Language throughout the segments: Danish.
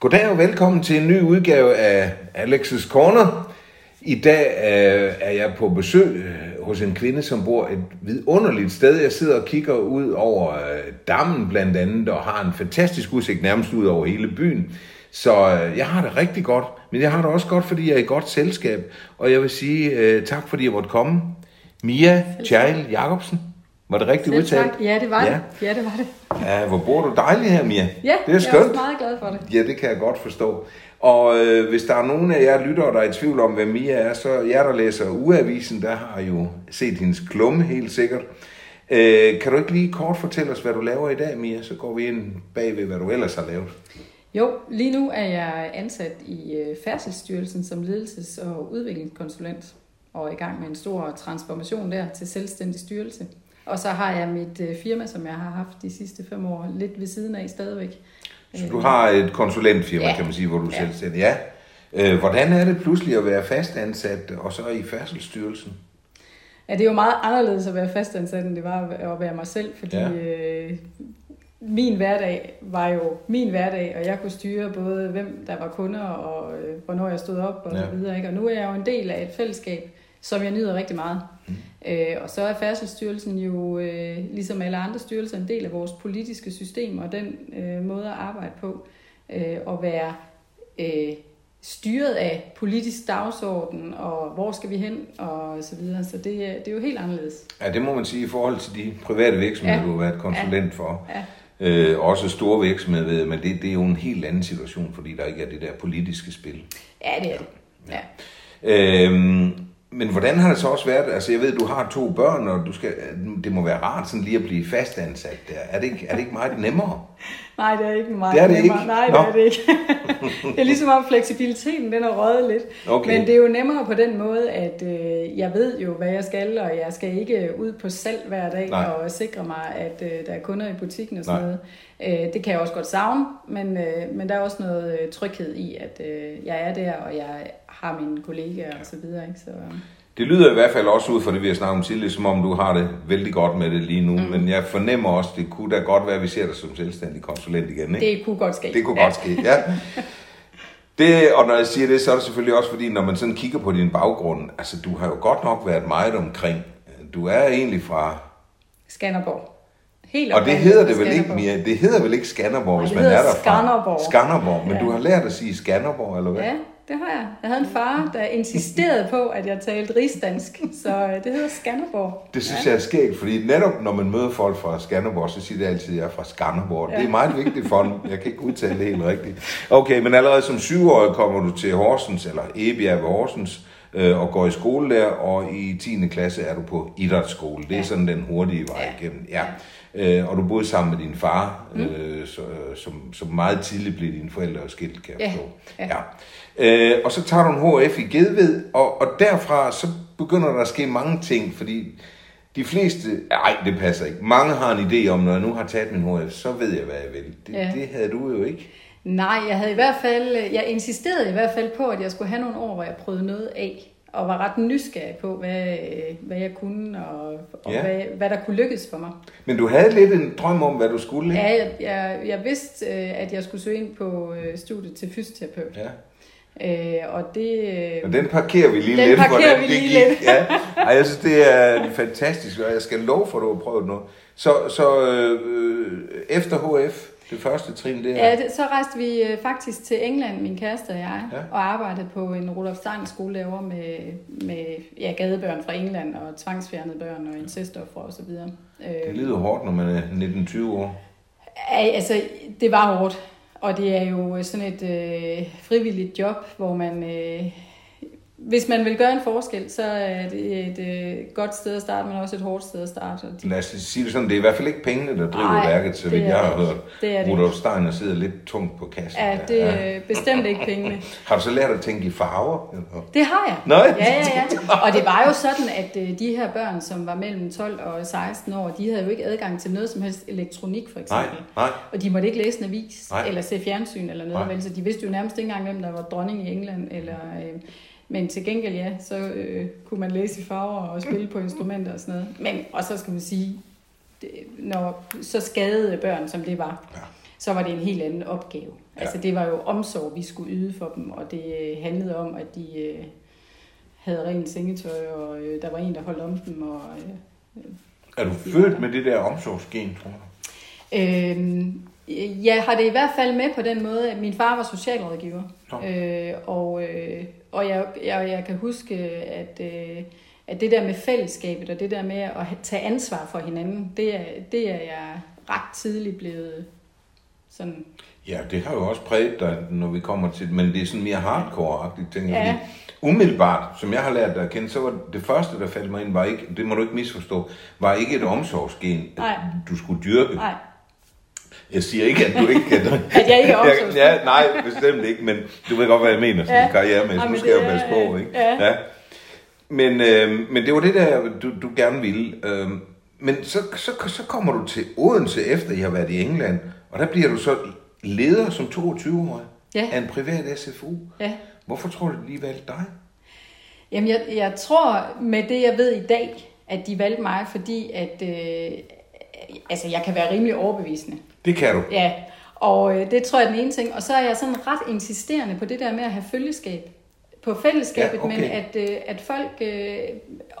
Goddag og velkommen til en ny udgave af Alex's Corner. I dag øh, er jeg på besøg øh, hos en kvinde, som bor et vidunderligt sted. Jeg sidder og kigger ud over øh, dammen blandt andet, og har en fantastisk udsigt nærmest ud over hele byen. Så øh, jeg har det rigtig godt, men jeg har det også godt, fordi jeg er i godt selskab. Og jeg vil sige øh, tak, fordi jeg måtte komme. Mia Tjejl Jacobsen. Var det rigtigt Selv udtalt? tak. Ja, det var Ja. det. Ja, det var det. Ja, hvor bor du dejligt her, Mia. Ja, det er jeg er skønt. meget glad for det. Ja, det kan jeg godt forstå. Og øh, hvis der er nogen af jer lyttere, der er i tvivl om, hvem Mia er, så jer, der læser Ugeavisen, der har jo set hendes klumme helt sikkert. Øh, kan du ikke lige kort fortælle os, hvad du laver i dag, Mia? Så går vi ind bagved, hvad du ellers har lavet. Jo, lige nu er jeg ansat i øh, Færdselsstyrelsen som ledelses- og udviklingskonsulent og er i gang med en stor transformation der til selvstændig styrelse. Og så har jeg mit øh, firma, som jeg har haft de sidste fem år, lidt ved siden af stadigvæk. Så du har et konsulentfirma, Ja. kan man sige, hvor du Ja. selvstændig. Ja. Øh, hvordan er det pludselig at være fastansat, og så i Færdselsstyrelsen? Ja, det er jo meget anderledes at være fastansat, end det var at være mig selv, fordi Ja. øh, min hverdag var jo min hverdag, og jeg kunne styre både, hvem der var kunder, og øh, hvornår jeg stod op, og ja. så videre. Ikke? Og nu er jeg jo en del af et fællesskab, som jeg nyder rigtig meget. Mm. Øh, og så er Færdselsstyrelsen jo, øh, ligesom alle andre styrelser, en del af vores politiske system, og den øh, måde at arbejde på, øh, at være øh, styret af politisk dagsorden, og hvor skal vi hen, og så videre. Så det, er- det er jo helt anderledes. Ja, det må man sige i forhold til de private virksomheder, ja. Ja. du har været konsulent for. Ja. Øh, også store virksomheder, men det, det er jo en helt anden situation, fordi der ikke er det der politiske spil. Ja, det er det. Ja. Øhm, men hvordan har det så også været? Altså, jeg ved, du har to børn, og du skal, det må være rart sådan lige at blive fastansat der. Er det ikke, er det ikke meget nemmere? Nej, det er ikke meget Det er det nemmere. ikke? Nej, det Nå. er det ikke. det er ligesom om fleksibiliteten, den er røget lidt. Okay. Men det er jo nemmere på den måde, at øh, jeg ved jo, hvad jeg skal, og jeg skal ikke ud på salg hver dag Nej. og sikre mig, at øh, der er kunder i butikken og sådan Nej. noget. Øh, det kan jeg også godt savne, men, øh, men der er også noget øh, tryghed i, at øh, jeg er der, og jeg har mine kollegaer og så videre. Ikke? Så, Det lyder i hvert fald også ud fra det, vi har snakket om tidligere, som om du har det vældig godt med det lige nu. Mm. Men jeg fornemmer også, det kunne da godt være, at vi ser dig som selvstændig konsulent igen. Ikke? det kunne godt ske. Det kunne Ja. godt ske, ja. Det, og når jeg siger det, så er det selvfølgelig også fordi, når man sådan kigger på din baggrund, altså du har jo godt nok været meget omkring. Du er egentlig fra, Skanderborg. Helt og det hedder det vel ikke mere, det hedder vel ikke Skanderborg, Nej, hvis man er derfra. Skanderborg. Skanderborg, men Ja. du har lært at sige Skanderborg, eller hvad? Ja, det har jeg. Jeg havde en far, der insisterede på, at jeg talte rigsdansk, så øh, det hedder Skanderborg. Det synes jeg er skægt, fordi netop når man møder folk fra Skanderborg, så siger de altid, at jeg er fra Skanderborg. Ja. Det er meget vigtigt for dem. Jeg kan ikke udtale det helt rigtigt. Okay, men allerede som syvårig kommer du til Horsens, eller Ebjerg ved Horsens, øh, og går i skole der, og i 10. klasse er du på idrætsskole. Det er Ja. sådan den hurtige vej Ja. igennem. Ja. Øh, og du boede sammen med din far, mm. øh, så, som, som meget tidligt blev dine forældre skilt, kan jeg Ja. forstå. Ja. Ja. Øh, og så tager du en HF i Gedved, og, og derfra så begynder der at ske mange ting, fordi de fleste, nej det passer ikke, mange har en idé om, når jeg nu har taget min HF, så ved jeg, hvad jeg vil. Det, ja. Det havde du jo ikke. Nej, jeg havde i hvert fald, jeg insisterede i hvert fald på, at jeg skulle have nogle år, hvor jeg prøvede noget af, og var ret nysgerrig på, hvad, hvad jeg kunne, og, og Ja. ja. hvad, hvad der kunne lykkes for mig. Men du havde lidt en drøm om, hvad du skulle, ikke? Ja, jeg, jeg, jeg vidste, øh, at jeg skulle søge ind på øh, studiet til fysioterapeut. ja. Øh, og det... øh, Og den parkerer vi lige Den lidt, parkerer hvordan vi det lige gik. lidt. Ja. Ej, jeg synes, det er fantastisk, og jeg skal love for, at du har prøvet noget. Så, så øh, efter HF, det første trin der, Ja, det, så rejste vi øh, faktisk til England, min kæreste og jeg, Ja. ja. og arbejdede på en Rudolf Steiner skole derovre med, med ja, gadebørn fra England og tvangsfjernede børn og incestoffer og så videre. det Øh, lyder hårdt, når man er 19-20 år. ej, altså, det var hårdt, og det er jo sådan et øh, frivilligt job, hvor man... Øh, hvis man vil gøre en forskel, så er det et øh, godt sted at starte, men også et hårdt sted at starte. Og de, Lad os sige det sådan, det er i hvert fald ikke pengene, der driver Nej, værket, så vidt jeg har hørt. Det er det Rudolf Steiner sidder lidt tungt på kassen. ja, der. det er øh, bestemt ikke pengene. Har du så lært at tænke i farver? Eller? Det har jeg. Nå, Ja, ja, ja. Og det var jo sådan, at øh, de her børn, som var mellem 12 og 16 år, de havde jo ikke adgang til noget som helst elektronik, for Nej, eksempel. nej. Og de måtte ikke læse en avis, Nej. eller se fjernsyn eller noget, Nej. vel, så de vidste jo nærmest ikke engang, hvem der var dronning i England. Eller, øh, men til gengæld, ja, så øh, kunne man læse i farver og spille på instrumenter og sådan noget. Men, og så skal man sige, det, når så skadede børn, som det var, Ja. så var det en helt anden opgave. Altså det var jo omsorg, vi skulle yde for dem, og det øh, handlede om, at de øh, havde rent sengetøj, og øh, der var en, der holdt om dem. Og, øh, Er du født med det der omsorgsgen, tror du? øh, jeg har det i hvert fald med på den måde, at min far var socialrådgiver. Nå. Øh, og øh, og jeg, jeg, jeg kan huske, at, øh, at det der med fællesskabet, og det der med at tage ansvar for hinanden, det er, det er jeg ret tidligt blevet sådan... Ja, det har jo også præget dig, når vi kommer til men det er sådan mere hardcore-agtigt, tænker. Ja. Umiddelbart, som jeg har lært dig at kende, så var det første, der faldt mig ind, var ikke, det må du ikke misforstå, var ikke et omsorgsgen, Nej. du skulle dyrke. Nej, Jeg siger ikke, at du ikke kan... At jeg ikke er omsorgsfuld. Ja, nej, bestemt ikke, men du ved godt, hvad jeg mener, sådan Ja. ja. karrieremæssigt. Nu skal jeg jo passe på, ikke? ja. Men, øh, men det var det der, du, du gerne ville. Øh, men så, så, så kommer du til Odense, efter I har været i England, og der bliver du så leder som 22-årig Ja. af en privat SFU. ja. Hvorfor tror du, de lige valgte dig? Jamen, jeg, jeg tror med det, jeg ved i dag, at de valgte mig, fordi at... Øh, altså, jeg kan være rimelig overbevisende. Det kan du. Ja, og øh, det tror jeg er den ene ting. Og så er jeg sådan ret insisterende på det der med at have følgeskab på fællesskabet, Ja, okay. men at, øh, at folk, øh,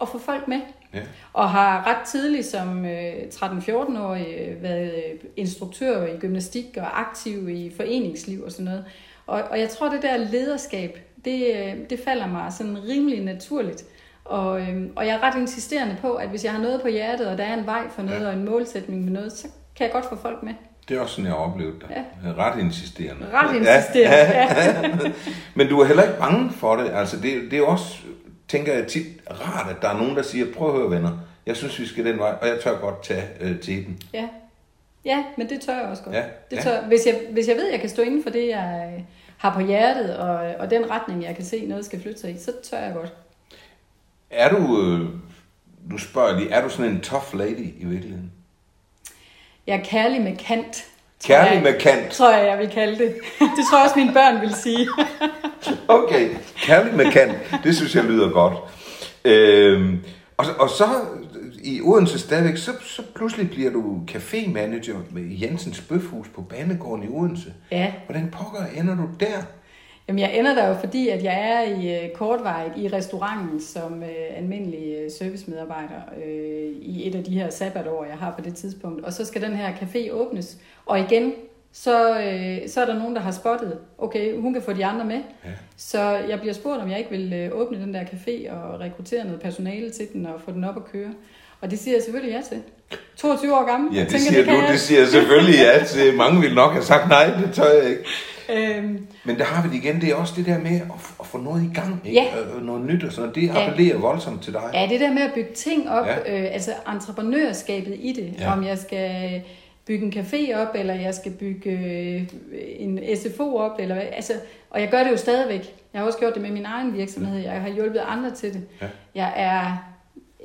at få folk med. Ja. Og har ret tidligt som øh, 13-14-årig øh, været øh, instruktør i gymnastik og aktiv i foreningsliv og sådan noget. Og, og jeg tror, det der lederskab, det, øh, det falder mig sådan rimelig naturligt. Og, øh, og jeg er ret insisterende på, at hvis jeg har noget på hjertet, og der er en vej for noget, Ja. og en målsætning med noget, så kan jeg godt få folk med. Det er også sådan, jeg har oplevet dig. Ja. Ret insisterende. Ret insisterende, ja. Men du er heller ikke bange for det. Altså, det, det er også, tænker jeg tit, rart, at der er nogen, der siger, prøv at høre venner, jeg synes, vi skal den vej, og jeg tør godt tage øh, til den. Ja. ja, men det tør jeg også godt. Ja, Det ja. tør, hvis, jeg, hvis jeg ved, at jeg kan stå inden for det, jeg øh, har på hjertet, og, og den retning, jeg kan se, noget skal flytte sig i, så tør jeg godt. Er du, øh, nu spørger lige, er du sådan en tough lady i virkeligheden? Jeg er kærlig med kant. Kærlig jeg, med kant. Tror jeg, jeg vil kalde det. Det tror jeg også, mine børn vil sige. Okay, kærlig med kant, det synes jeg lyder godt. Øhm, og, og så i Odense stadigvæk, så, så pludselig bliver du cafémanager med Jensens Bøfhus på Banegården i Odense. Ja, Hvordan pokker ender du der? Jamen, jeg ender der jo, fordi at jeg er i øh, kortvarigt i restauranten som øh, almindelig øh, servicemedarbejder øh, i et af de her sabbatår, jeg har på det tidspunkt. Og så skal den her café åbnes. Og igen, så, øh, så er der nogen, der har spottet, okay, hun kan få de andre med. Ja. Så jeg bliver spurgt, om jeg ikke vil øh, åbne den der café og rekruttere noget personale til den og få den op at køre. Og det siger jeg selvfølgelig ja til. 22 år gammel. Ja, det tænker, siger kan du, jeg. det siger jeg selvfølgelig ja til. Mange ville nok have sagt nej, det tør jeg ikke. Øhm, Men der har vi det igen, det er også det der med at, at få noget i gang, ikke? Ja. Øh, noget nyt og sådan noget. Det Ja. appellerer voldsomt til dig. Ja, det der med at bygge ting op, Ja. ja. øh, altså entreprenørskabet i det, Ja. ja. om jeg skal bygge en café op, eller jeg skal bygge øh, en SFO op, eller hvad, altså, og jeg gør det jo stadigvæk. Jeg har også gjort det med min egen virksomhed, jeg har hjulpet andre til det. Ja. Jeg er,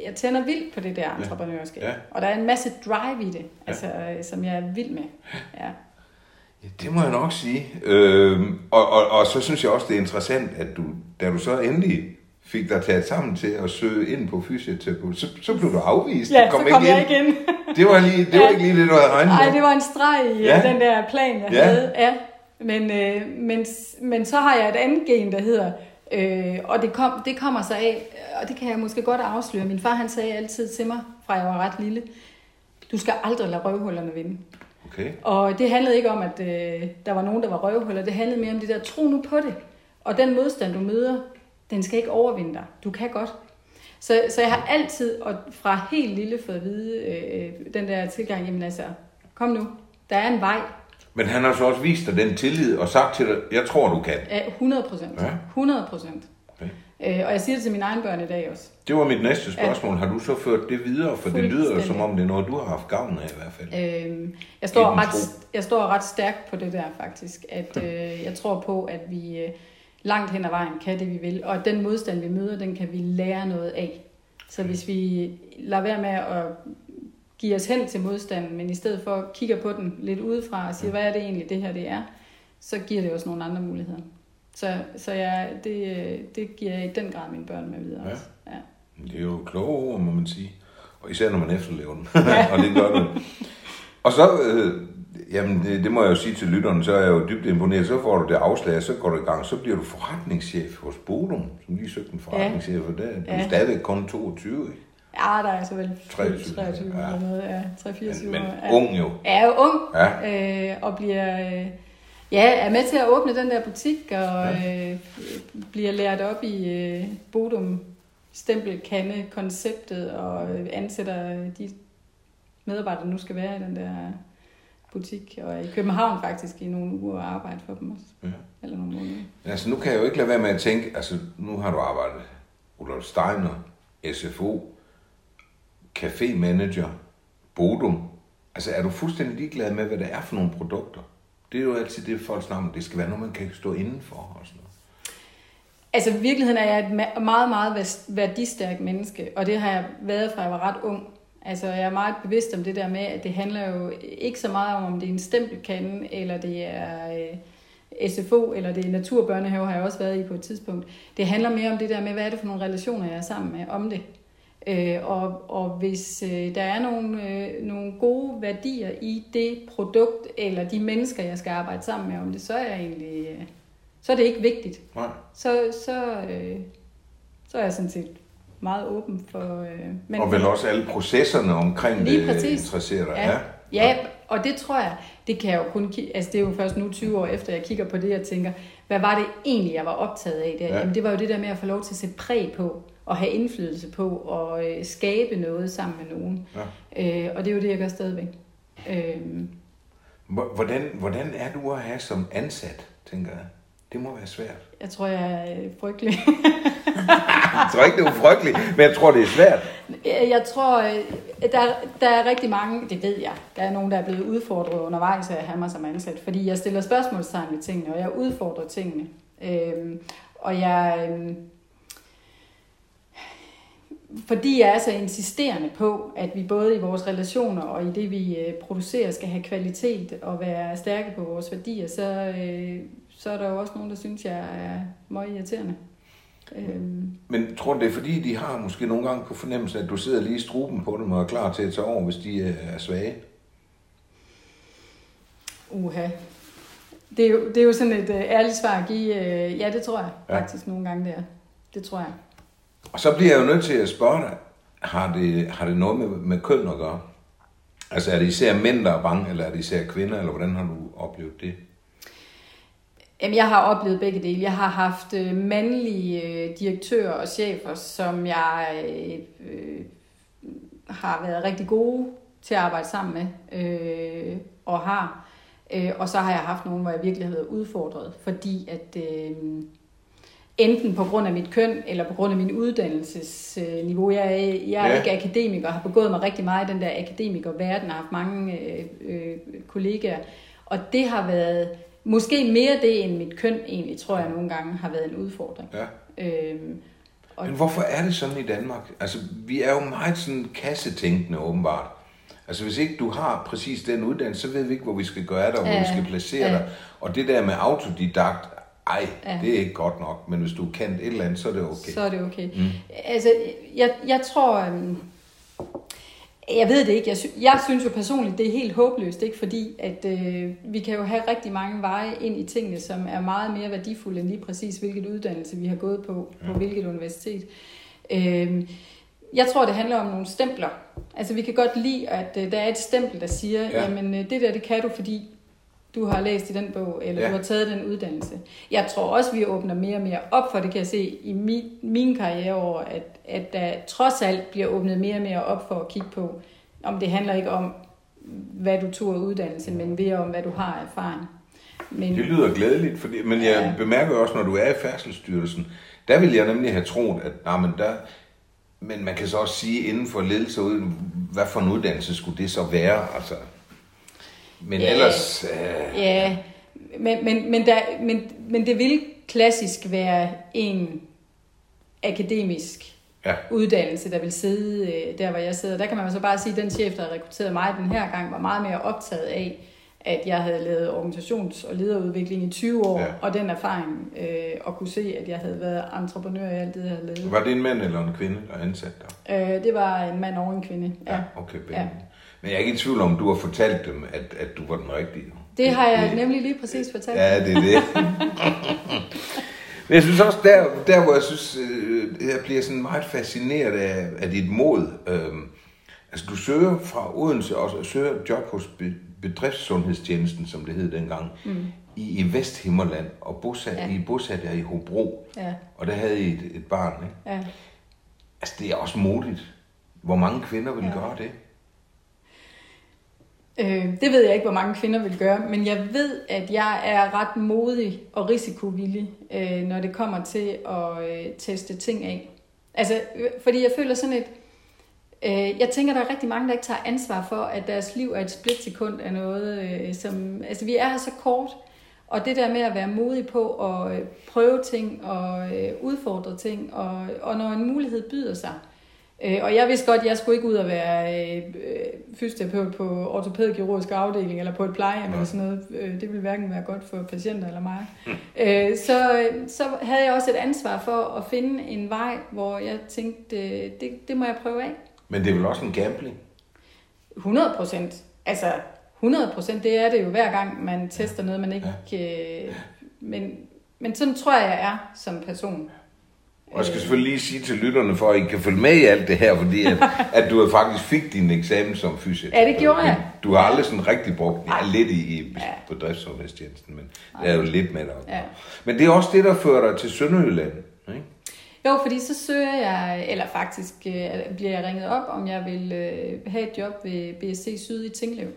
jeg tænder vildt på det der entreprenørskab, Ja. og der er en masse drive i det, altså, øh, som jeg er vild med. Ja. Det må jeg nok sige. Øhm, og, og, og så synes jeg også, det er interessant, at du, da du så endelig fik dig taget sammen til at søge ind på fysioterapeut, så, så blev du afvist. Ja, Du så kom jeg ind. ikke ind. Det var, lige, det var Ja. ikke lige det, du havde regnet Nej, med. det var en streg i Ja. ja. den der plan, jeg Ja. ja. havde. Ja. Men, øh, men, men så har jeg et andet gen, der hedder, øh, og det, kom, det kommer sig af, og det kan jeg måske godt afsløre. Min far han sagde altid til mig, fra jeg var ret lille, du skal aldrig lade røvhullerne vinde. Okay. Og det handlede ikke om, at øh, der var nogen, der var røvhuller. Det handlede mere om det der, tro nu på det. Og den modstand, du møder, den skal ikke overvinde dig. Du kan godt. Så, så jeg har altid, og fra helt lille, fået at vide øh, den der tilgang, jamen altså, kom nu, der er en vej. Men han har så også vist dig den tillid og sagt til dig, jeg tror, du kan. Ja, 100 procent. Ja. 100 procent. Okay. Øh, og jeg siger det til mine egne børn i dag også. Det var mit næste spørgsmål. Har du så ført det videre? For det lyder som om, det er noget, du har haft gavn af i hvert fald. Øh, jeg, står ret, tro. jeg står ret stærkt på det der faktisk, at øh, jeg tror på, at vi øh, langt hen ad vejen kan det, vi vil, og at den modstand, vi møder, den kan vi lære noget af. Så hvis vi lader være med at give os hen til modstanden, men i stedet for kigger på den lidt udefra og siger, hvad er det egentlig, det her det er, så giver det os nogle andre muligheder. Så, så jeg, det, det giver jeg i den grad mine børn med videre Ja. også. Ja. Det er jo kloge ord, må man sige. Og især når man efterlever dem. og det gør det. Og så, øh, Jamen, det, det må jeg jo sige til lytterne, så er jeg jo dybt imponeret. Så får du det afslag, så går du i gang. Så bliver du forretningschef hos Bodum, som lige søgte en forretningschef. Og der er du Ja. stadigvæk kun 22, ikke? Ja, der er altså vel 23, 23 ja. eller noget. Ja, 3-24 Men, men. Ja. ung jo. er jo ung, Ja. øh, og bliver, øh, ja, er med til at åbne den der butik, og øh, bliver lært op i øh, Bodum stempelkande-konceptet, og øh, ansætter de medarbejdere, der nu skal være i den der butik, og i København faktisk i nogle uger og arbejde for dem også, Ja. eller nogle måneder. Altså, nu kan jeg jo ikke lade være med at tænke, altså, nu har du arbejdet Rudolf Steiner, SFO, café-manager, Bodum. Altså, er du fuldstændig ligeglad med, hvad det er for nogle produkter? Det er jo altid det, folk snakker om. Det skal være noget, man kan stå indenfor og sådan noget. Altså i virkeligheden er jeg et meget, meget værdistærkt menneske, og det har jeg været fra jeg var ret ung. Altså jeg er meget bevidst om det der med, at det handler jo ikke så meget om, om det er en stempelkande, eller det er øh, SFO, eller det er naturbørnehave, har jeg også været i på et tidspunkt. Det handler mere om det der med, hvad er det for nogle relationer, jeg er sammen med om det. Øh, og, og hvis øh, der er nogle, øh, nogle gode værdier i det produkt, eller de mennesker, jeg skal arbejde sammen med om det, så er jeg egentlig... Øh, så er det ikke vigtigt Nej. så, så, øh, så er jeg sådan set meget åben for... Øh, Men, og vel også alle processerne omkring Lige det interesserer dig. Ja, ja, og det tror jeg, det kan jeg jo kun altså det er jo først nu 20 år efter, jeg kigger på det og tænker, hvad var det egentlig, jeg var optaget af der? Ja. Ja. Jamen det var jo det der med at få lov til at sætte præg på, og have indflydelse på, og øh, skabe noget sammen med nogen. Ja. Øh, og det er jo det, jeg gør stadigvæk. Øh, Hvor- Hvordan, hvordan er du at have som ansat, tænker jeg? Det må være svært. jeg tror, jeg er øh, frygtelig. Jeg tror ikke, det er frygteligt, men jeg tror, det er svært. Jeg jeg tror, øh, der, der er rigtig mange, det ved jeg, der er nogen, der er blevet udfordret undervejs af at have mig som ansat, fordi jeg stiller spørgsmålstegn ved tingene, og jeg udfordrer tingene. Øhm, og jeg, øhm, fordi jeg er så insisterende på, at vi både i vores relationer og i det, vi øh, producerer, skal have kvalitet og være stærke på vores værdier, så, øh, så er der jo også nogen, der synes, jeg er meget irriterende. Øhm, Men tror du, det er fordi, de har måske nogle gange på fornemmelse, at du sidder lige i struben på dem og er klar til at tage over, hvis de øh, er svage? Uha. Det er, jo, det er jo sådan et uh, ærligt svar at give. Ja, det tror jeg ja. faktisk nogle gange, det er. Det tror jeg. Og så bliver jeg jo nødt til at spørge dig, har det, har det noget med, med køn at gøre? Altså er det især mænd, der er bange, eller er det især kvinder, eller hvordan har du oplevet det? Jamen, jeg har oplevet begge dele. Jeg har haft øh, mandlige øh, direktører og chefer, som jeg øh, øh, har været rigtig gode til at arbejde sammen med, øh, og har. Øh, og så har jeg haft nogen, hvor jeg virkelig har været udfordret, fordi at øh, enten på grund af mit køn, eller på grund af min uddannelsesniveau. Jeg er, jeg er Ja. ikke akademiker, har begået mig rigtig meget i den der akademikerverden, har haft mange øh, øh, kollegaer. Og det har været måske mere det end mit køn egentlig, tror jeg nogle gange har været en udfordring. Ja. Øhm, og Men hvorfor er det sådan i Danmark? Altså, vi er jo meget sådan kassetænkende åbenbart. Altså, hvis ikke du har præcis den uddannelse, så ved vi ikke, hvor vi skal gøre dig, og hvor Ja, vi skal placere ja. dig. Og det der med autodidakt, ej, Ja. det er ikke godt nok. Men hvis du kan et eller andet, så er det okay. så er det okay. Mm. Altså, jeg, jeg tror... øhm, Jeg ved det ikke. Jeg, sy- jeg synes jo personligt, det er helt håbløst, ikke? fordi at, øh, vi kan jo have rigtig mange veje ind i tingene, som er meget mere værdifulde end lige præcis, hvilket uddannelse vi har gået på, på hvilket universitet. Øh, jeg tror, det handler om nogle stempler. Altså, vi kan godt lide, at øh, der er et stempel, der siger, Ja. ja. jamen, øh, det der, det kan du, fordi du har læst i den bog, eller Ja. du har taget den uddannelse. Jeg tror også, vi åbner mere og mere op for, det kan jeg se i min, min karriere over, at, at der trods alt bliver åbnet mere og mere op for at kigge på, om det handler ikke om, hvad du tog af uddannelse, men mere om, hvad du har af erfaring. Men, Det lyder glædeligt, fordi, men jeg Ja. bemærker også, når du er i Færdselsstyrelsen, der vil jeg nemlig have troet, at nej, men der, men man kan så også sige inden for ledelse, uden- hvad for en uddannelse skulle det så være? Altså, men Ja. ellers... Øh, Ja, men, men, men, der, men, men det vil klassisk være en akademisk ja, uddannelse, der vil sidde øh, der, hvor jeg sidder. Der kan man jo så bare sige, at den chef, der har rekrutteret mig den her gang, var meget mere optaget af, at jeg havde lavet organisations- og lederudvikling i 20 år, Ja. og den erfaring, øh, og kunne se, at jeg havde været entreprenør i alt det, jeg havde lavet. var det en mand eller en kvinde, der ansat dig? Øh, det var en mand og en kvinde. Ja. okay. Ja. Ja. Men jeg er ikke i tvivl om, du har fortalt dem, at, at du var den rigtige. Det har jeg nemlig lige præcis fortalt. Ja, det er det. Men jeg synes også, der, der hvor jeg synes, øh, jeg bliver sådan meget fascineret af, af dit mod. Øhm, altså, du søger fra Odense og søger job hos bedriftssundhedstjenesten, som det hed dengang, mm. i, i Vesthimmerland, og bosat, ja. I bosat der i Hobro. Ja. Og der havde I et, et barn, ikke? Ja. Altså, det er også modigt. Hvor mange kvinder vil ja. gøre det? Øh, det ved jeg ikke, hvor mange kvinder vil gøre, men jeg ved, at jeg er ret modig og risikovillig, øh, når det kommer til at øh, teste ting af. Altså, øh, fordi jeg føler sådan et... Øh, jeg tænker, der er rigtig mange, der ikke tager ansvar for, at deres liv er et splitsekund af noget, øh, som... Altså, vi er her så kort, og det der med at være modig på at øh, prøve ting og øh, udfordre ting, og, og når en mulighed byder sig, øh, Øh, og jeg vidste godt, at jeg skulle ikke ud og være øh, fysioterapeut på ortopædkirurgisk afdeling eller på et plejehjem eller sådan noget. Øh, det ville hverken være godt for patienter eller mig. Mm. Øh, så, så havde jeg også et ansvar for at finde en vej, hvor jeg tænkte, det, det må jeg prøve af. Men det er vel også en gambling? 100 procent. Altså, 100 procent, det er det jo hver gang, man tester noget, man ikke... Ja. Øh, men, men sådan tror jeg, jeg er som person. Og jeg skal selvfølgelig lige sige til lytterne, for at I kan følge med i alt det her, fordi at, at du faktisk fik din eksamen som fysiker. Ja, det gjorde jeg. Du har aldrig sådan rigtig brugt den. Ja, lidt i, i ja. på driftssundhedstjenesten, men det er jo lidt med dig. Ja. Men det er også det, der fører dig til Sønderjylland, ikke? Jo, fordi så søger jeg, eller faktisk øh, bliver jeg ringet op, om jeg vil øh, have et job ved BSC Syd i Tinglev.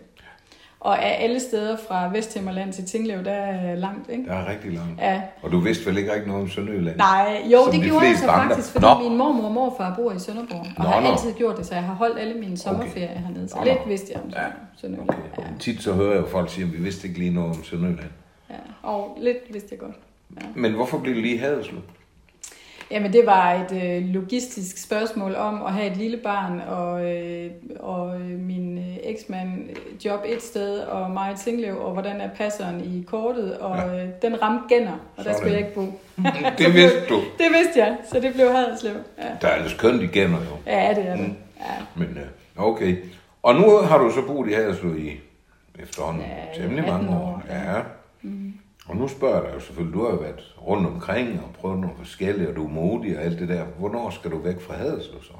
Og af alle steder fra Vesthimmerland til Tinglev, der er langt, ikke? Der er rigtig langt. Ja. Og du vidste vel ikke rigtig noget om Sønderjylland? Nej, jo, det de gjorde jeg så faktisk, fordi nå. min mormor og morfar bor i Sønderborg. Og nå, har nå. altid gjort det, så jeg har holdt alle mine sommerferier okay. hernede. Så nå, lidt vidste jeg om ja. Sønderjylland. Okay. Ja. Tit så hører jeg jo folk sige, at vi vidste ikke lige noget om Sønderjylland. Ja, og lidt vidste jeg godt. Ja. Men hvorfor blev det lige Haderslev? Jamen det var et øh, logistisk spørgsmål om at have et lille barn, og, øh, og øh, min øh, eksmand øh, job et sted, og mig et Singlev, og hvordan er passeren i kortet, og ja. øh, den ramte Genner, og Sådan. der skulle jeg ikke bo. det vidste du? Det vidste jeg, så det blev Haderslev. Ja. Der er ellers kønt i Genner jo. Ja, det er det. Mm. Ja. Men øh, okay. Og nu har du så boet i Haderslev i efterhånden ja, temmelig mange år. år. Ja. Mm. Og nu spørger jeg dig jo selvfølgelig, du har jo været rundt omkring og prøvet nogle forskellige, og du er modig og alt det der. Hvornår skal du væk fra Haderslev så?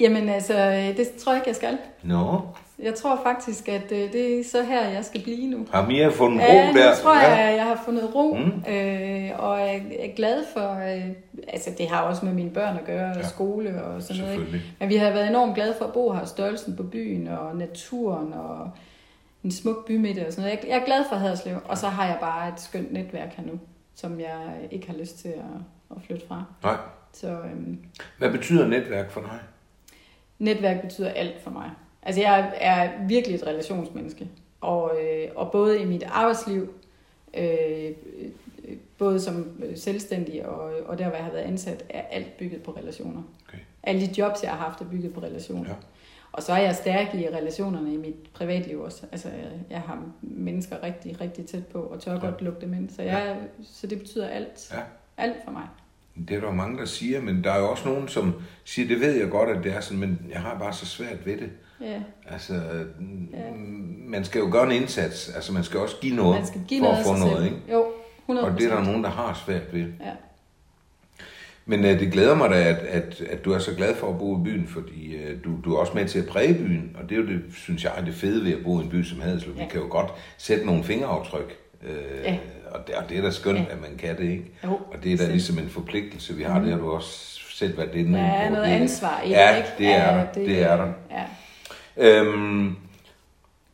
Jamen altså, det tror jeg ikke, jeg skal. Nå. No. Jeg tror faktisk, at øh, det er så her, jeg skal blive nu. Har Mia fundet ro ja, der? Ja, tror jeg, ja. jeg har fundet ro. Mm. Øh, og jeg er glad for, øh, altså det har også med mine børn at gøre, og ja. skole og sådan noget. Ikke? Men vi har været enormt glade for at bo her, størrelsen på byen og naturen og en smuk bymidte og sådan noget. Jeg, jeg er glad for Haderslev, og så har jeg bare et skønt netværk her nu, som jeg ikke har lyst til at, at flytte fra. Nej. Så, øhm, Hvad betyder netværk for dig? Netværk betyder alt for mig. Altså jeg er virkelig et relationsmenneske, og, øh, og både i mit arbejdsliv, øh, både som selvstændig og, og der, hvor jeg har været ansat, er alt bygget på relationer. Okay. Alle de jobs, jeg har haft, er bygget på relationer. Ja. Og så er jeg stærk i relationerne i mit privatliv også. Altså, jeg har mennesker rigtig, rigtig tæt på, og tør ja. godt lukke dem ind. Så, jeg, ja. så det betyder alt. Ja. Alt for mig. Det er der mange, der siger, men der er jo også nogen, som siger, det ved jeg godt, at det er sådan, men jeg har bare så svært ved det. Ja. Altså, ja. man skal jo gøre en indsats. Altså, man skal også give noget man skal give for noget at få noget, ikke? Jo, 100%. Og det er der nogen, der har svært ved. Ja. Men uh, det glæder mig da, at, at, at du er så glad for at bo i byen, fordi uh, du, du er også med til at præge byen, og det er jo det, synes jeg, er det fede ved at bo i en by som Haderslev. Ja. Vi kan jo godt sætte nogle fingeraftryk, uh, ja. og, det, og det er da skønt, ja. at man kan det, ikke? Jo, og det er da ligesom en forpligtelse, vi har, mm. det har du også selv været inde på. Ja, noget ansvar i det, ja, ikke? Det er ja, det, det er der. Ja. Øhm,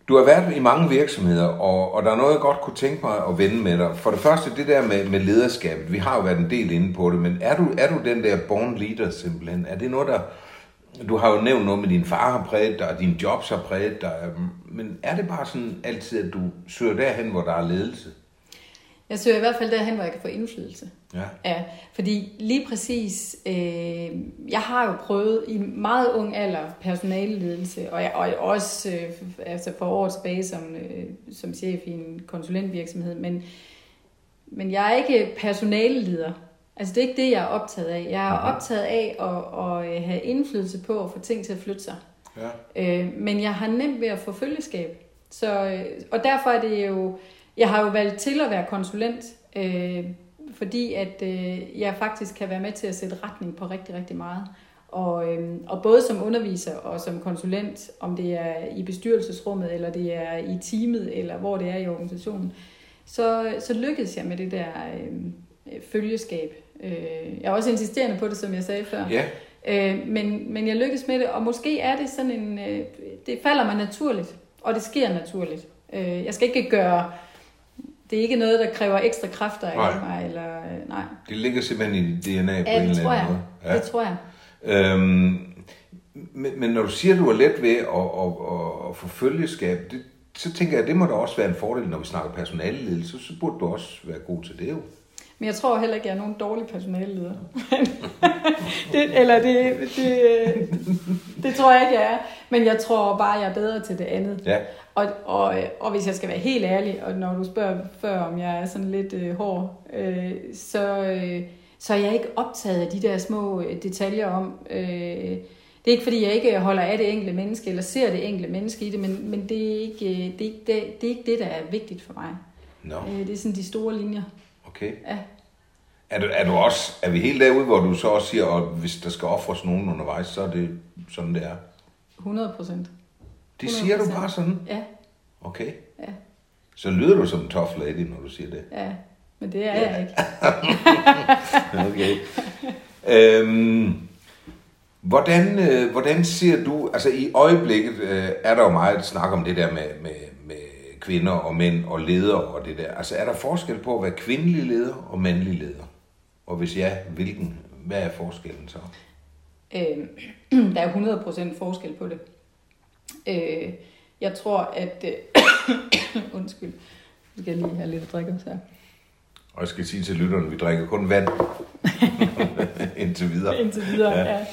du har været i mange virksomheder, og, og der er noget, jeg godt kunne tænke mig at vende med dig. For det første, det der med, med lederskabet. Vi har jo været en del inde på det, men er du, er du den der born leader simpelthen? Er det noget, der... Du har jo nævnt noget med, din far har præget dig, og din jobs har præget dig. Øhm, men er det bare sådan altid, at du søger derhen, hvor der er ledelse? Jeg søger i hvert fald derhen, hvor jeg kan få indflydelse. Ja. ja fordi lige præcis, øh, jeg har jo prøvet i meget ung alder personaleledelse, og, jeg, og jeg også øh, altså for år tilbage som, øh, som chef i en konsulentvirksomhed, men, men jeg er ikke personaleleder. Altså det er ikke det, jeg er optaget af. Jeg er optaget af at, at have indflydelse på at få ting til at flytte sig. Ja. Øh, men jeg har nemt ved at få følgeskab. Så, øh, og derfor er det jo, jeg har jo valgt til at være konsulent, øh, fordi at øh, jeg faktisk kan være med til at sætte retning på rigtig, rigtig meget. Og, øh, og både som underviser og som konsulent, om det er i bestyrelsesrummet, eller det er i teamet, eller hvor det er i organisationen, så, så lykkedes jeg med det der øh, følgeskab. Øh, jeg er også insisterende på det, som jeg sagde før. Ja. Øh, men, men jeg lykkes med det, og måske er det sådan en... Øh, det falder mig naturligt, og det sker naturligt. Øh, jeg skal ikke gøre... Det er ikke noget, der kræver ekstra kræfter af Nej. mig, eller... øh, Nej. Det ligger simpelthen i dit DNA på Ja, en det eller anden jeg. måde. Ja. Det tror jeg. Øhm, men, men når du siger, at du er let ved at, at, at, at få følgeskab, det, så tænker jeg, at det må da også være en fordel, når vi snakker personaleledelse, så burde du også være god til det jo. Men jeg tror heller ikke, jeg er nogen dårlig personaleleder. det, eller det, det, det tror jeg ikke, jeg er. Men jeg tror bare, jeg er bedre til det andet. Ja. Og, og, og hvis jeg skal være helt ærlig, og når du spørger før, om jeg er sådan lidt øh, hård, øh, så, øh, så er jeg ikke optaget af de der små øh, detaljer om... Øh, det er ikke, fordi jeg ikke holder af det enkelte menneske, eller ser det enkelte menneske i det, men, men det, er ikke, øh, det, er ikke, det, det er ikke det, der er vigtigt for mig. Nå, Øh, det er sådan de store linjer. okay. Ja. Er, du, er, du også, er vi helt derude, hvor du så også siger, at hvis der skal offres nogen undervejs, så er det sådan, det er? 100 procent. Det siger du 100%. bare sådan? Ja, Okay. ja, Så lyder du som en tough lady, når du siger det. ja. Men det er jeg ikke. Okay. øhm, hvordan, øh, hvordan ser du, altså i øjeblikket øh, er der jo meget snak om det der med, med, med kvinder og mænd og ledere og det der. Altså er der forskel på at være kvindelig leder og mandlig leder? Og hvis ja, hvilken? Hvad er forskellen så? Øh, der er 100 procent forskel på det. Øh, jeg tror, at... Øh, undskyld. Nu skal jeg lige have lidt at drikke også her. Og jeg skal sige til lytterne, vi drikker kun vand indtil videre. Indtil videre, ja.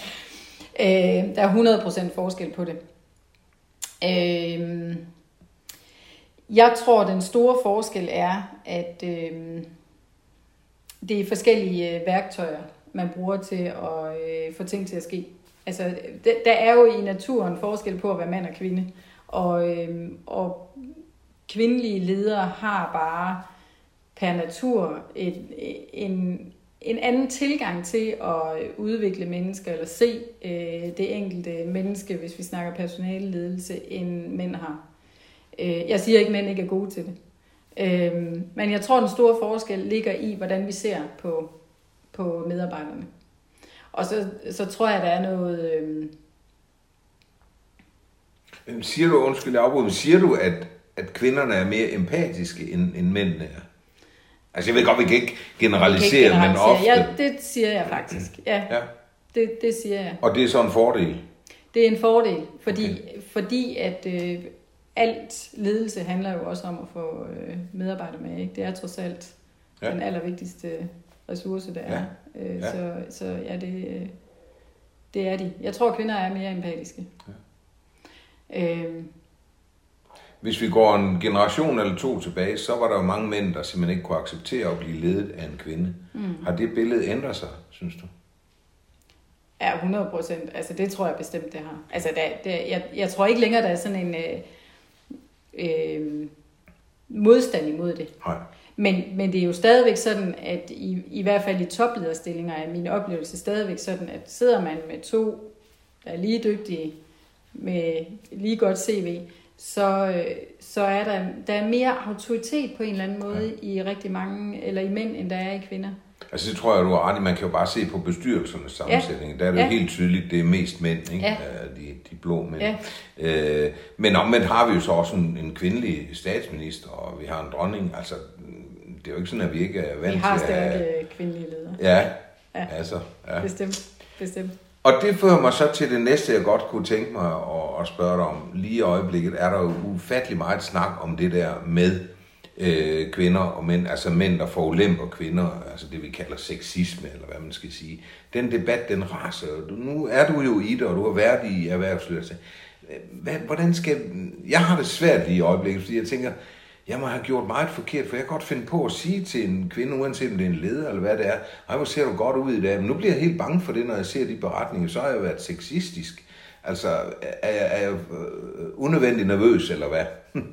ja. Øh, der er 100 procent forskel på det. Øh, jeg tror, den store forskel er, at øh, det er forskellige øh, værktøjer, man bruger til at øh, få ting til at ske. Altså, der, der er jo i naturen forskel på at være mand og kvinde. Og, øh, og kvindelige ledere har bare per natur et, en, en anden tilgang til at udvikle mennesker, eller se øh, det enkelte menneske, hvis vi snakker personaleledelse, end mænd har. Øh, jeg siger ikke, at mænd ikke er gode til det. Øh, men jeg tror, den store forskel ligger i, hvordan vi ser på, på medarbejderne. Og så, så tror jeg, der er noget... Øh, Men Siger du, undskyld, men siger du, at, at kvinderne er mere empatiske, end, end mændene er? Altså, jeg ved godt, vi kan ikke generalisere, kan men ikke ofte. generalisere. Ja, det siger jeg faktisk. Ja, Ja. det, det siger jeg. Og det er så en fordel. Det er en fordel, fordi, okay. fordi at øh, alt ledelse handler jo også om at få øh, medarbejdere med. Ikke? Det er trods alt Ja. ja. den allervigtigste ressource, der er. Øh, Ja. Så, så ja, det, øh, det er de. Jeg tror, kvinder er mere empatiske. Ja. Øh, Hvis vi går en generation eller to tilbage, så var der jo mange mænd, der simpelthen ikke kunne acceptere at blive ledet af en kvinde. Mm. Har det billede ændret sig, synes du? Ja, 100 procent. Altså, det tror jeg bestemt, det har. Altså, der, der, jeg, jeg tror ikke længere, der er sådan en øh, øh, modstand imod det. Nej. Men, men det er jo stadigvæk sådan, at i, i hvert fald i toplederstillinger er min oplevelse stadigvæk sådan, at sidder man med to, der er lige dygtige, med lige godt CV, så, øh, så er der, der er mere autoritet på en eller anden måde ja. i rigtig mange, eller i mænd, end der er i kvinder. Altså det tror jeg, du har ret i. Man kan jo bare se på bestyrelsernes sammensætning. Ja. Der er det Ja. jo helt tydeligt, det er mest mænd, ikke? Ja. De, de blå mænd. Ja. Øh, men omvendt har vi jo så også en, en kvindelig statsminister, og vi har en dronning. Altså, det er jo ikke sådan, at vi ikke er vant Vi har til at have... stærke kvindelige ledere. Ja, Ja. altså. Ja. Bestemt. Bestemt. Og det fører mig så til det næste, jeg godt kunne tænke mig at, at spørge dig om. Lige i øjeblikket er der jo ufattelig meget snak om det der med øh, kvinder og mænd, altså mænd, der forulemper kvinder, altså det vi kalder sexisme, eller hvad man skal sige. Den debat, den raser. Du- Nu er du jo i det, og du har været i erhvervslivet. Hvad, hvordan skal... Jeg har det svært lige i øjeblikket, fordi jeg tænker, jeg må have gjort meget forkert, for jeg kan godt finde på at sige til en kvinde, uanset om det er en leder eller hvad det er, ej, hvor ser du godt ud i dag. Men nu bliver jeg helt bange for det, når jeg ser de beretninger, så har jeg været sexistisk. Altså, er jeg, er jeg unødvendig unødvendigt nervøs, eller hvad?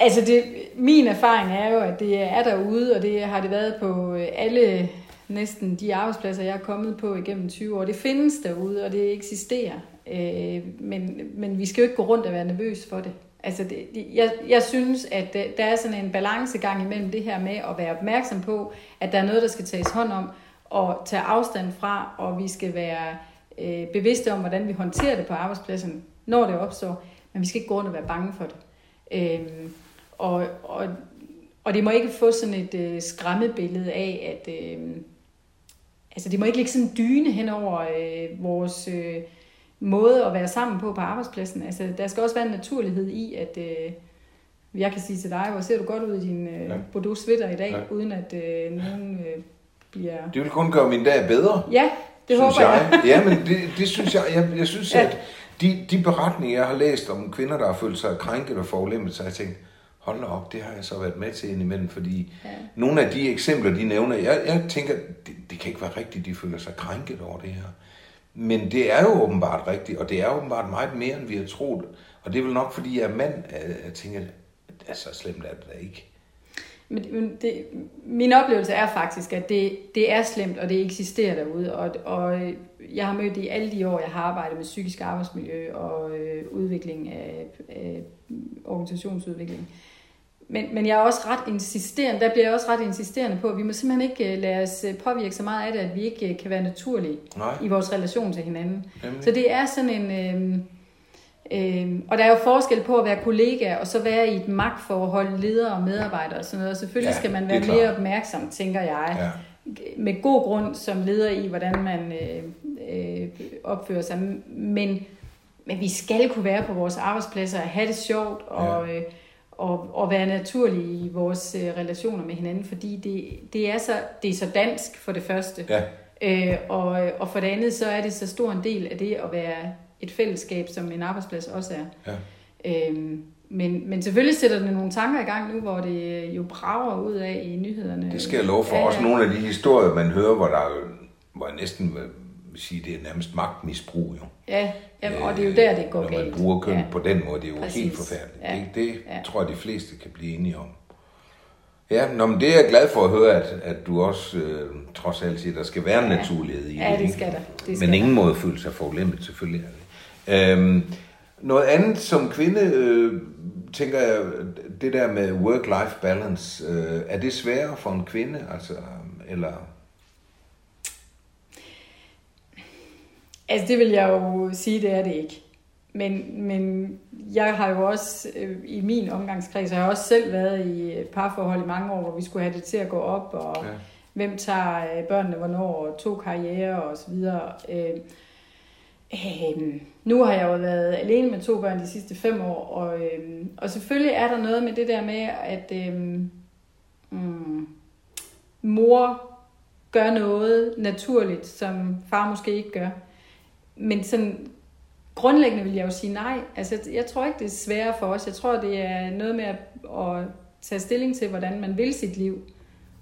Altså, det, min erfaring er jo, at det er derude, og det har det været på øh, alle næsten de arbejdspladser, jeg er kommet på igennem 20 år. Det findes derude, og det eksisterer. Øh, men, men vi skal jo ikke gå rundt og være nervøs for det. Altså, det, jeg, jeg synes, at der er sådan en balancegang imellem det her med at være opmærksom på, at der er noget, der skal tages hånd om, og tage afstand fra, og vi skal være øh, bevidste om, hvordan vi håndterer det på arbejdspladsen, når det opstår. Men vi skal ikke gå rundt og være bange for det. Øh, og, og, og det må ikke få sådan et øh, skræmmebillede af, at øh, altså det må ikke ligge sådan en dyne hen over øh, vores øh, måde at være sammen på på arbejdspladsen. Altså der skal også være en naturlighed i, at øh, jeg kan sige til dig, hvor ser du godt ud i din øh, ja. Bordeaux sweater i dag, ja. uden at øh, nogen øh, bliver... Det vil kun gøre min dag bedre. Ja, det håber jeg. jeg. ja, men det, det synes jeg, jeg, jeg synes, ja. at de, de beretninger, jeg har læst om kvinder, der har følt sig krænket og forulemmet, så har jeg tænkt, hold da op, det har jeg så været med til indimellem, fordi ja. nogle af de eksempler, de nævner, jeg, jeg tænker, det, det kan ikke være rigtigt, de føler sig krænket over det her. Men det er jo åbenbart rigtigt, og det er åbenbart meget mere, end vi har troet. Og det er vel nok, fordi jeg er mand, at jeg tænker, at så slemt er det da ikke. Men det, min oplevelse er faktisk, at det, det er slemt, og det eksisterer derude. Og, og jeg har mødt det i alle de år, jeg har arbejdet med psykisk arbejdsmiljø og øh, udvikling af, af organisationsudvikling. Men, men jeg er også ret insisterende, der bliver jeg også ret insisterende på, at vi må simpelthen ikke øh, lade os øh, påvirke så meget af det, at vi ikke øh, kan være naturlige Nej. i vores relation til hinanden. Jamen. Så det er sådan en... Øh, øh, og der er jo forskel på at være kollega, og så være i et magtforhold, leder og medarbejdere og sådan noget. Og selvfølgelig ja, skal man være mere opmærksom, tænker jeg. Ja. Med god grund som leder i, hvordan man øh, øh, opfører sig. Men, men vi skal kunne være på vores arbejdspladser og have det sjovt og... Ja. Øh, og, og være naturlige i vores øh, relationer med hinanden, fordi det, det, er så, det er så dansk for det første. Ja. Øh, og, og for det andet, så er det så stor en del af det at være et fællesskab, som en arbejdsplads også er. Ja. Øhm, men, men selvfølgelig sætter det nogle tanker i gang nu, hvor det jo brager ud af i nyhederne. Det skal jeg love for. Ja, Også nogle af de historier, man hører, hvor der hvor næsten sige, det er nærmest magtmisbrug jo. Ja, jamen, og det er jo der, det går galt. Når man bruger køn ja. på den måde, det er jo Præcis. helt forfærdeligt. Ja. Det, det ja. tror jeg, de fleste kan blive enige om. Ja, nå, men det er jeg glad for at høre, at, at du også øh, trods alt siger, at der skal være en ja. naturlighed i ja, det. Ja, det skal der. Det skal men ingen der. måde føle sig forlemmet, selvfølgelig. Øhm, noget andet som kvinde, øh, tænker jeg, det der med work-life balance, øh, er det sværere for en kvinde, altså, eller Altså det vil jeg jo sige, det er det ikke. Men, men jeg har jo også øh, i min omgangskreds, har jeg også selv været i et parforhold i mange år, hvor vi skulle have det til at gå op, og ja. hvem tager øh, børnene hvornår, og to karriere og så videre. Øh, øh, nu har jeg jo været alene med to børn de sidste fem år, og, øh, og selvfølgelig er der noget med det der med, at øh, mm, mor gør noget naturligt, som far måske ikke gør men sådan grundlæggende vil jeg jo sige nej. Altså, jeg tror ikke, det er sværere for os. Jeg tror, det er noget med at, at tage stilling til, hvordan man vil sit liv,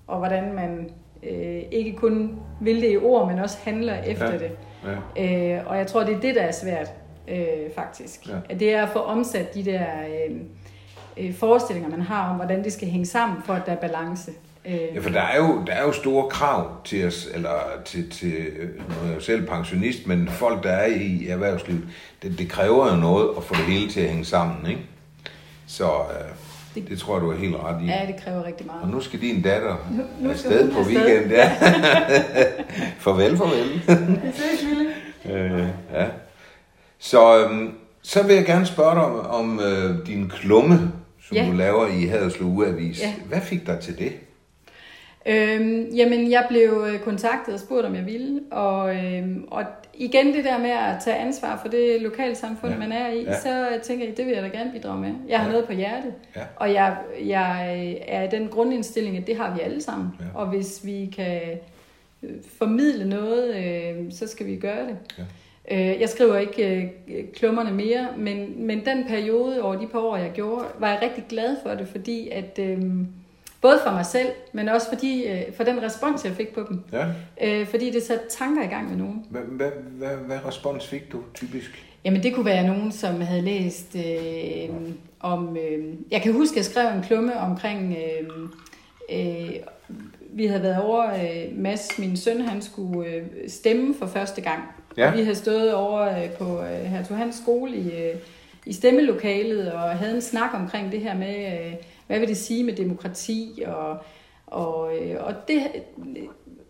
og hvordan man øh, ikke kun vil det i ord, men også handler efter ja. det. Ja. Øh, og jeg tror, det er det, der er svært, øh, faktisk. Ja. At det er at få omsat de der øh, øh, forestillinger, man har om, hvordan det skal hænge sammen, for at der er balance. Øh. Ja, for der er, jo, der er jo store krav til os, eller til, til nu er jeg jo selv pensionist, men folk, der er i erhvervslivet, det, det kræver jo noget at få det hele til at hænge sammen, ikke? Så øh, det, det tror jeg, du er helt ret i. Ja, det kræver rigtig meget. Og nu skal din datter nu, nu afsted på weekend, ja. farvel, farvel. Det ses, lille. Øh, ja. Så, øhm, så vil jeg gerne spørge dig om, om øh, din klumme, som ja. du laver i Haderslev Ugeavis. Ja. Hvad fik dig til det? Øhm, jamen, jeg blev øh, kontaktet og spurgt, om jeg ville. Og, øhm, og igen det der med at tage ansvar for det lokalsamfund, ja. man er i, ja. så tænker jeg, det vil jeg da gerne bidrage med. Jeg har ja. noget på hjertet. Ja. Og jeg, jeg er i den grundindstilling, at det har vi alle sammen. Ja. Og hvis vi kan øh, formidle noget, øh, så skal vi gøre det. Ja. Øh, jeg skriver ikke øh, klummerne mere, men, men den periode over de par år, jeg gjorde, var jeg rigtig glad for det, fordi at... Øh, Både for mig selv, men også fordi, øh, for den respons, jeg fik på dem. Ja. Øh, fordi det satte tanker i gang med nogen. Hvad, hvad, hvad, hvad respons fik du typisk? Jamen det kunne være nogen, som havde læst øh, om... Øh, jeg kan huske, at jeg skrev en klumme omkring... Øh, øh, vi havde været over, øh, Mads, min søn, han skulle øh, stemme for første gang. Ja. Og vi havde stået over øh, på øh, Hertug Hans skole i, øh, i stemmelokalet og havde en snak omkring det her med, øh, hvad vil det sige med demokrati og, og, øh, og det,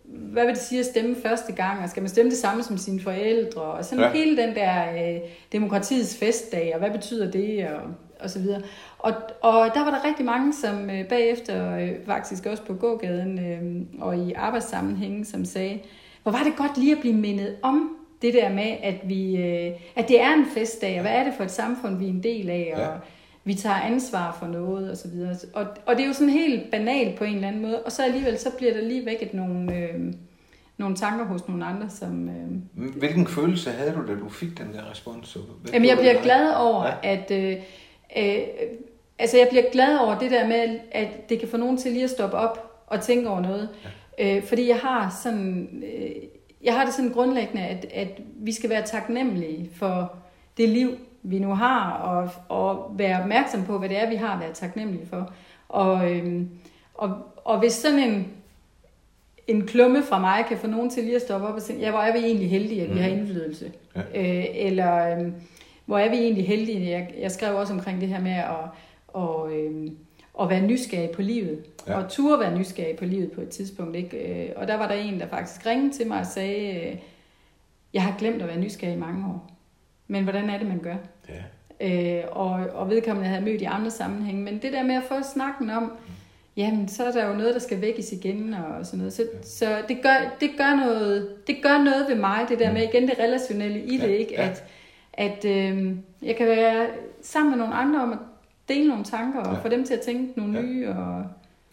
hvad vil det sige at stemme første gang, og skal man stemme det samme som sine forældre, og sådan Ja. hele den der øh, demokratiets festdag, og hvad betyder det, og, og så videre. Og, og der var der rigtig mange, som øh, bagefter, øh, faktisk også på gågaden øh, og i arbejdssammenhænge, som sagde, hvor var det godt lige at blive mindet om det der med, at, vi, øh, at det er en festdag, og hvad er det for et samfund, vi er en del af, og Ja. Vi tager ansvar for noget, og så videre. Og, og det er jo sådan helt banalt på en eller anden måde, og så alligevel, så bliver der lige vækket nogle, øh, nogle tanker hos nogle andre, som... Øh, Hvilken følelse havde du, da du fik den der respons? Hvad Jamen, jeg bliver dig? glad over, ja. at... Øh, øh, altså, jeg bliver glad over det der med, at det kan få nogen til lige at stoppe op og tænke over noget. Ja. Øh, fordi jeg har sådan... Øh, jeg har det sådan grundlæggende, at, at vi skal være taknemmelige for det liv, vi nu har, og, og være opmærksom på, hvad det er, vi har at være taknemmelige for. Og, øhm, og, og hvis sådan en, en klumme fra mig kan få nogen til lige at stoppe op og sige, ja, hvor er vi egentlig heldige, at vi har indflydelse. Ja. Øh, eller øhm, hvor er vi egentlig heldige, jeg, jeg skrev også omkring det her med at, og, øhm, at være nysgerrig på livet. Ja. Ja. Og turde være nysgerrig på livet på et tidspunkt. Ikke? Øh, Og der var der en, der faktisk ringede til mig og sagde, øh, jeg har glemt at være nysgerrig i mange år. Men hvordan er det, man gør? Ja. Øh, og, og vedkommende havde mødt i andre sammenhænge. Men det der med at få snakken om, jamen så er der jo noget, der skal vækkes igen og sådan noget. Så, så det, gør, det, gør noget, det gør noget ved mig, det der med igen det relationelle i det, Ja, ikke? ja. At, at øh, jeg kan være sammen med nogle andre om at dele nogle tanker og Ja. få dem til at tænke nogle Ja. nye. Og,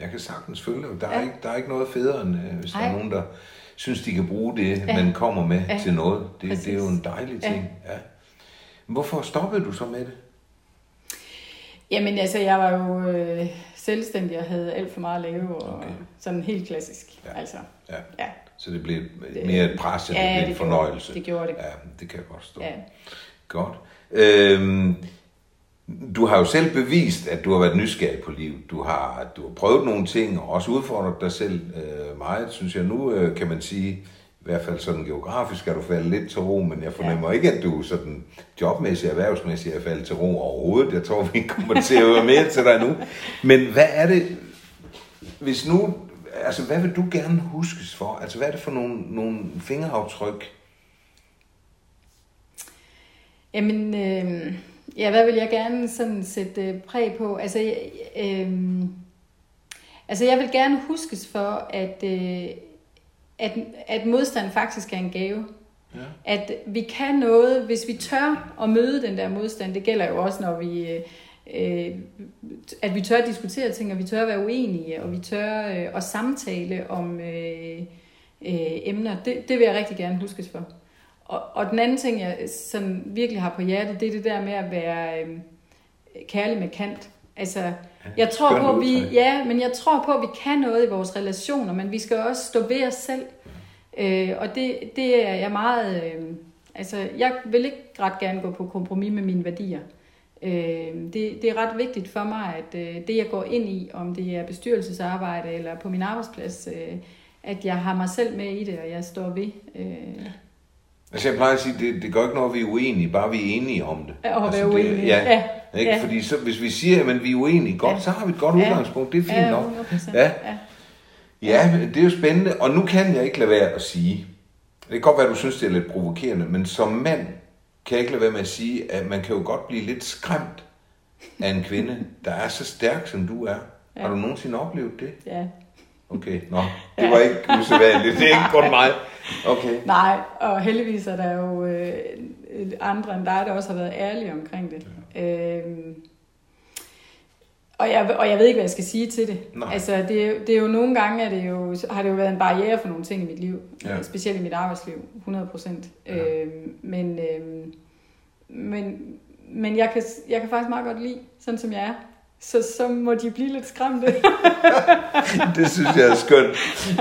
Jeg kan sagtens følge dig. Der er, Ja. ikke, der er ikke noget federe, end øh, hvis der er nogen, der synes, de kan bruge det, Ja. man kommer med Ja. til noget. Det, det er jo en dejlig Ja. ting. Ja. Hvorfor stoppede du så med det? Jamen altså, jeg var jo øh, selvstændig og havde alt for meget at lave, og Okay. sådan helt klassisk. Ja. Altså, Ja. ja. Så det blev mere et pres, end ja, det blev det en fornøjelse. Gjorde, det gjorde det. Ja, det kan jeg godt stå. Ja. Godt. Øhm, du har jo selv bevist, at du har været nysgerrig på livet. Du har, du har prøvet nogle ting, og også udfordret dig selv øh, meget, synes jeg. Nu øh, kan man sige, i hvert fald sådan geografisk er du faldet lidt til ro, men jeg fornemmer ja. ikke, at du sådan jobmæssigt, erhvervsmæssigt er faldet til ro overhovedet. Jeg tror, vi kommer til at høre mere til dig nu. Men hvad er det, hvis nu, altså hvad vil du gerne huskes for? Altså hvad er det for nogle, nogle fingeraftryk, Jamen, øh, ja, hvad vil jeg gerne sådan sætte øh, præg på? Altså, øh, altså, jeg vil gerne huskes for, at, øh, at, at modstand faktisk er en gave. Ja. At vi kan noget, hvis vi tør at møde den der modstand. Det gælder jo også, når vi... Øh, at vi tør at diskutere ting, og vi tør at være uenige, og vi tør øh, at samtale om øh, øh, emner. Det, det vil jeg rigtig gerne huskes for. Og, og den anden ting, jeg sådan virkelig har på hjertet, det er det der med at være øh, kærlig med kant. Altså, jeg tror på, at vi, ja, men jeg tror på, at vi kan noget i vores relationer, men vi skal også stå ved os selv. Øh, og det, det er jeg meget... Øh, altså, jeg vil ikke ret gerne gå på kompromis med mine værdier. Øh, det, det er ret vigtigt for mig, at øh, det, jeg går ind i, om det er bestyrelsesarbejde eller på min arbejdsplads, øh, at jeg har mig selv med i det, og jeg står ved. Øh, Altså jeg plejer at sige, det, det gør ikke noget, at vi er uenige, bare vi er enige om det. at altså, være uenig. Det, ja, ja, Ikke? ja. Fordi så, hvis vi siger, at vi er uenige, godt, Ja. så har vi et godt Ja. udgangspunkt. Det er fint ja, nok. 100%. Ja. ja. Ja, det er jo spændende. Og nu kan jeg ikke lade være at sige, det kan godt være, at du synes, det er lidt provokerende, men som mand kan jeg ikke lade være med at sige, at man kan jo godt blive lidt skræmt af en kvinde, der er så stærk, som du er. Ja. Har du nogensinde oplevet det? ja. Okay, nå, det var ikke usædvanligt. Det er ikke kun mig. Okay. Nej, og heldigvis er der jo øh, andre end dig, der også har været ærlige omkring det. Ja. Øhm, og, jeg, og jeg ved ikke, hvad jeg skal sige til det. Nej. Altså, det, er jo- det er jo nogle gange, er det jo, har det jo været en barriere for nogle ting i mit liv. Ja. Specielt i mit arbejdsliv, 100 procent. Ja. Øhm, men, øhm, men, men jeg, kan, jeg kan faktisk meget godt lide, sådan som jeg er. Så, så må de blive lidt skræmte. det synes jeg er skønt.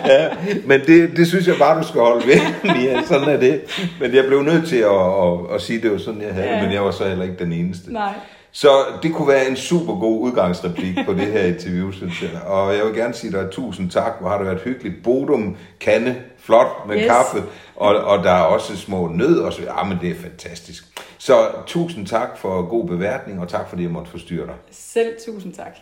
Ja, men det, det synes jeg bare, du skal holde ved, Mia. Sådan er det. Men jeg blev nødt til at, at, at sige, at det var sådan, jeg havde ja. men jeg var så heller ikke den eneste. Nej. Så det kunne være en super god udgangsreplik på det her interview, synes jeg. Og jeg vil gerne sige dig tusind tak. Hvor har det været hyggeligt. Bodum, kande, flot med yes. kaffe. Og, og der er også små nød. Og så, ja, men det er fantastisk. Så tusind tak for god beværtning, og tak fordi jeg måtte forstyrre dig. Selv tusind tak.